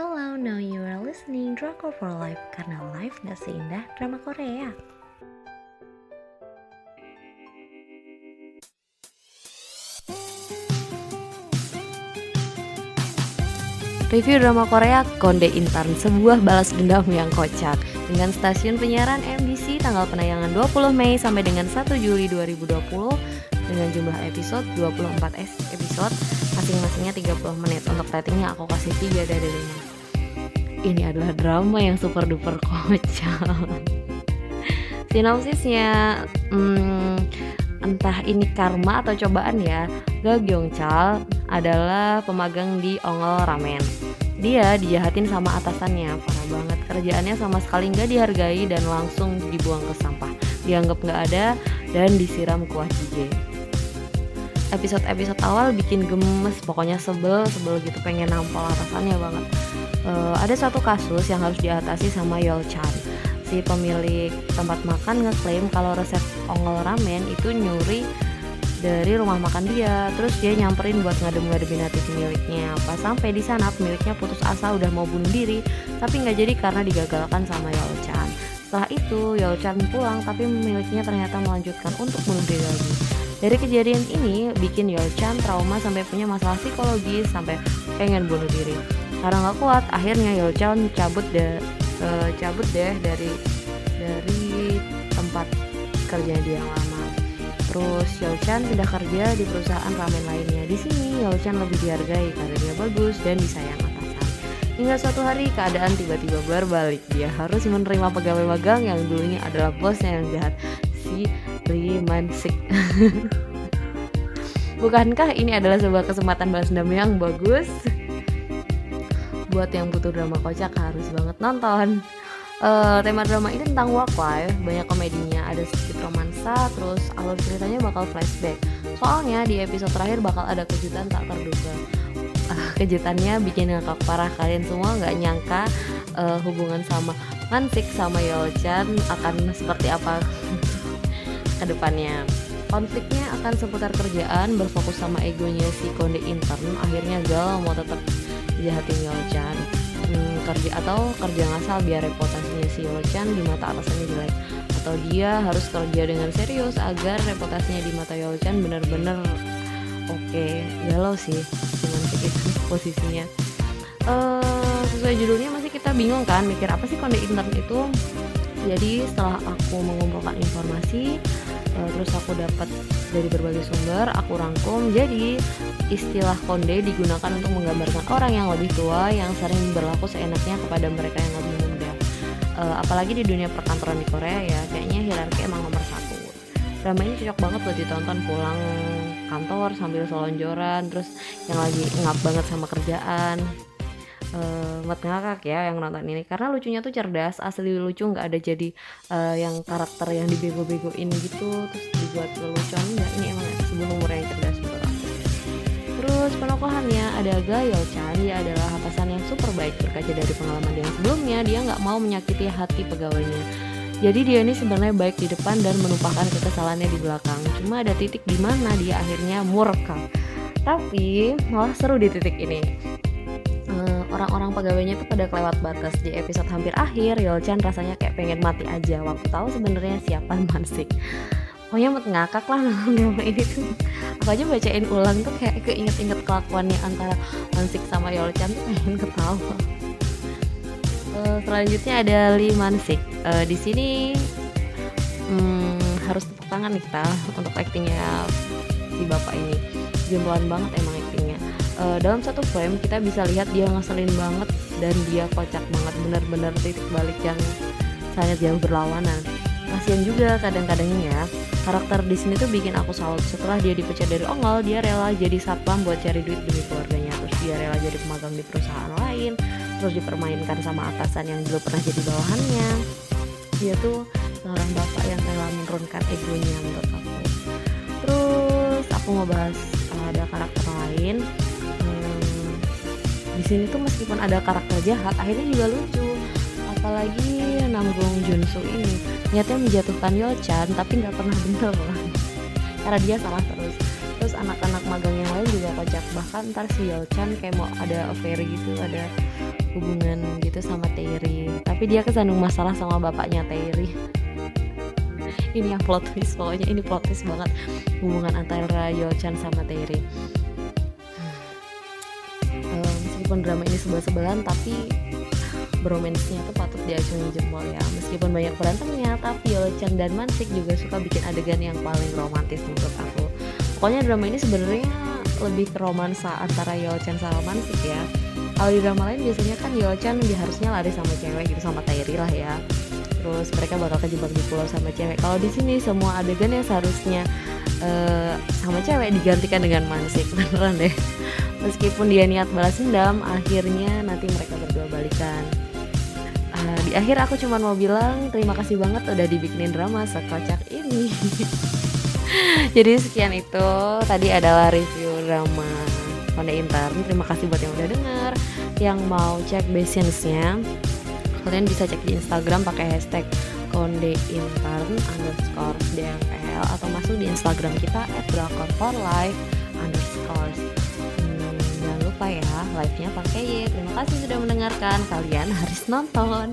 Hello, now you are listening Drama for Life karena life gak seindah drama Korea. Review drama Korea Konde Intern, sebuah balas dendam yang kocak. Dengan stasiun penyiaran MBC tanggal penayangan 20 Mei sampai dengan 1 Juli 2020 dengan jumlah episode 24 episode masing-masingnya 30 menit. Untuk ratingnya aku kasih 3 dari 5 ini adalah drama yang super duper kocak sinopsisnya hmm, entah ini karma atau cobaan ya Ga Chal adalah pemagang di Ongol Ramen. Dia dijahatin sama atasannya parah banget. Kerjaannya sama sekali nggak dihargai dan langsung dibuang ke sampah. Dianggap nggak ada dan disiram kuah cije episode-episode awal bikin gemes pokoknya sebel sebel gitu pengen nampol atasannya banget uh, ada satu kasus yang harus diatasi sama Yol Chan. Si pemilik tempat makan ngeklaim kalau resep ongol ramen itu nyuri dari rumah makan dia. Terus dia nyamperin buat ngadem-ngademin hati pemiliknya pas sampai di sana pemiliknya putus asa udah mau bunuh diri tapi nggak jadi karena digagalkan sama Yao Chan. Setelah itu Yao Chan pulang tapi pemiliknya ternyata melanjutkan untuk bunuh diri lagi. Dari kejadian ini bikin Yao Chan trauma sampai punya masalah psikologis sampai pengen bunuh diri karena nggak kuat akhirnya Yao Chan cabut deh uh, cabut deh dari dari tempat kerja dia yang lama Terus Chan pindah kerja di perusahaan ramen lainnya. Di sini Chan lebih dihargai karena dia bagus dan disayang atasan. Hingga suatu hari keadaan tiba-tiba berbalik. Dia harus menerima pegawai magang yang dulunya adalah bosnya yang jahat, si Lee Mansik. Bukankah ini adalah sebuah kesempatan balas dendam yang bagus? Buat yang butuh drama kocak harus banget nonton. Uh, tema drama ini tentang work life banyak komedinya ada sedikit romansa terus alur ceritanya bakal flashback. Soalnya di episode terakhir bakal ada kejutan tak terduga. Uh, kejutannya bikin ngakak parah kalian semua nggak nyangka uh, hubungan sama Mansik sama Yolchan akan seperti apa ke depannya konfliknya akan seputar kerjaan berfokus sama egonya si konde intern akhirnya Gal mau tetap jahatin Yolchan. Hmm, kerja atau kerja ngasal biar reputasinya si Yolchan di mata atasannya jelek. Atau dia harus kerja dengan serius agar reputasinya di mata Yolchan benar-benar oke. Okay. galau sih dengan itu posisinya. Uh, sesuai judulnya masih kita bingung kan mikir apa sih konde intern itu? Jadi setelah aku mengumpulkan informasi terus aku dapat dari berbagai sumber aku rangkum. Jadi istilah konde digunakan untuk menggambarkan orang yang lebih tua yang sering berlaku seenaknya kepada mereka yang lebih muda. Uh, apalagi di dunia perkantoran di Korea ya kayaknya hierarki emang nomor satu. Drama ini cocok banget buat ditonton pulang kantor sambil selonjoran terus yang lagi ngap banget sama kerjaan uh, buat ngakak ya yang nonton ini. Karena lucunya tuh cerdas asli lucu nggak ada jadi uh, yang karakter yang dibego-begoin gitu terus dibuat lelucon. Enggak ini emang sebelum umur yang cerdas menurut terus penokohannya ada Gayo Chan dia adalah atasan yang super baik berkaca dari pengalaman dia yang sebelumnya. Dia nggak mau menyakiti hati pegawainya. Jadi dia ini sebenarnya baik di depan dan menumpahkan kekesalannya di belakang. Cuma ada titik di mana dia akhirnya murka. Tapi malah seru di titik ini orang-orang pegawainya tuh pada kelewat batas di episode hampir akhir. Yolchan rasanya kayak pengen mati aja. Waktu tahu sebenarnya siapa Mansik. Pokoknya mau ngakak lah drama ini tuh. Aku aja bacain ulang tuh kayak keinget-inget kelakuannya antara Mansik sama Yolchan tuh pengen ketawa. Uh, selanjutnya ada Lee Mansik. Uh, di sini hmm, harus tepuk tangan nih kita untuk aktingnya si bapak ini. Jempolan banget emang uh, dalam satu frame kita bisa lihat dia ngeselin banget dan dia kocak banget. Bener-bener titik balik yang sangat jauh berlawanan. Kasian juga kadang-kadangnya karakter di sini tuh bikin aku salut. Setelah dia dipecat dari ongol dia rela jadi satpam buat cari duit demi keluarganya. Terus dia rela jadi pemagang di perusahaan lain. Terus dipermainkan sama atasan yang dulu pernah jadi bawahannya. Dia tuh seorang bapak yang rela menurunkan egonya menurut aku. Terus aku mau bahas uh, ada karakter lain di sini tuh meskipun ada karakter jahat akhirnya juga lucu. Apalagi nanggung Junsu ini. Niatnya menjatuhkan Yochan tapi nggak pernah bener. Karena dia salah terus. Terus anak-anak magang yang lain juga kocak. Bahkan ntar si Yolchan kayak mau ada affair gitu ada hubungan gitu sama Terry. Tapi dia kesandung masalah sama bapaknya Terry. Ini yang plot twist pokoknya. Ini plot twist banget. Hubungan antara Yolchan sama Terry meskipun drama ini sebelah-sebelahan tapi bromance-nya tuh patut diacungi jempol ya. Meskipun banyak berantemnya tapi Yolchan dan Mansik juga suka bikin adegan yang paling romantis menurut aku. Pokoknya drama ini sebenarnya lebih ke romansa antara Yolchan sama Mansik ya. Kalau di drama lain biasanya kan Yolchan dia harusnya lari sama cewek gitu sama Tairi lah ya. Terus mereka bakal kejebak di pulau sama cewek. Kalau di sini semua adegan yang seharusnya uh, sama cewek digantikan dengan Mansik. Beneran deh meskipun dia niat balas dendam akhirnya nanti mereka berdua balikan. Uh, di akhir aku cuma mau bilang terima kasih banget udah dibikinin drama sekocak ini. Jadi sekian itu. Tadi adalah review drama Konde Intern terima kasih buat yang udah denger. Yang mau cek basinsnya kalian bisa cek di Instagram pakai hashtag konde intern underscore dmpl atau masuk di Instagram kita at for underscore lupa ya live nya pakai y. Terima kasih sudah mendengarkan. Kalian harus nonton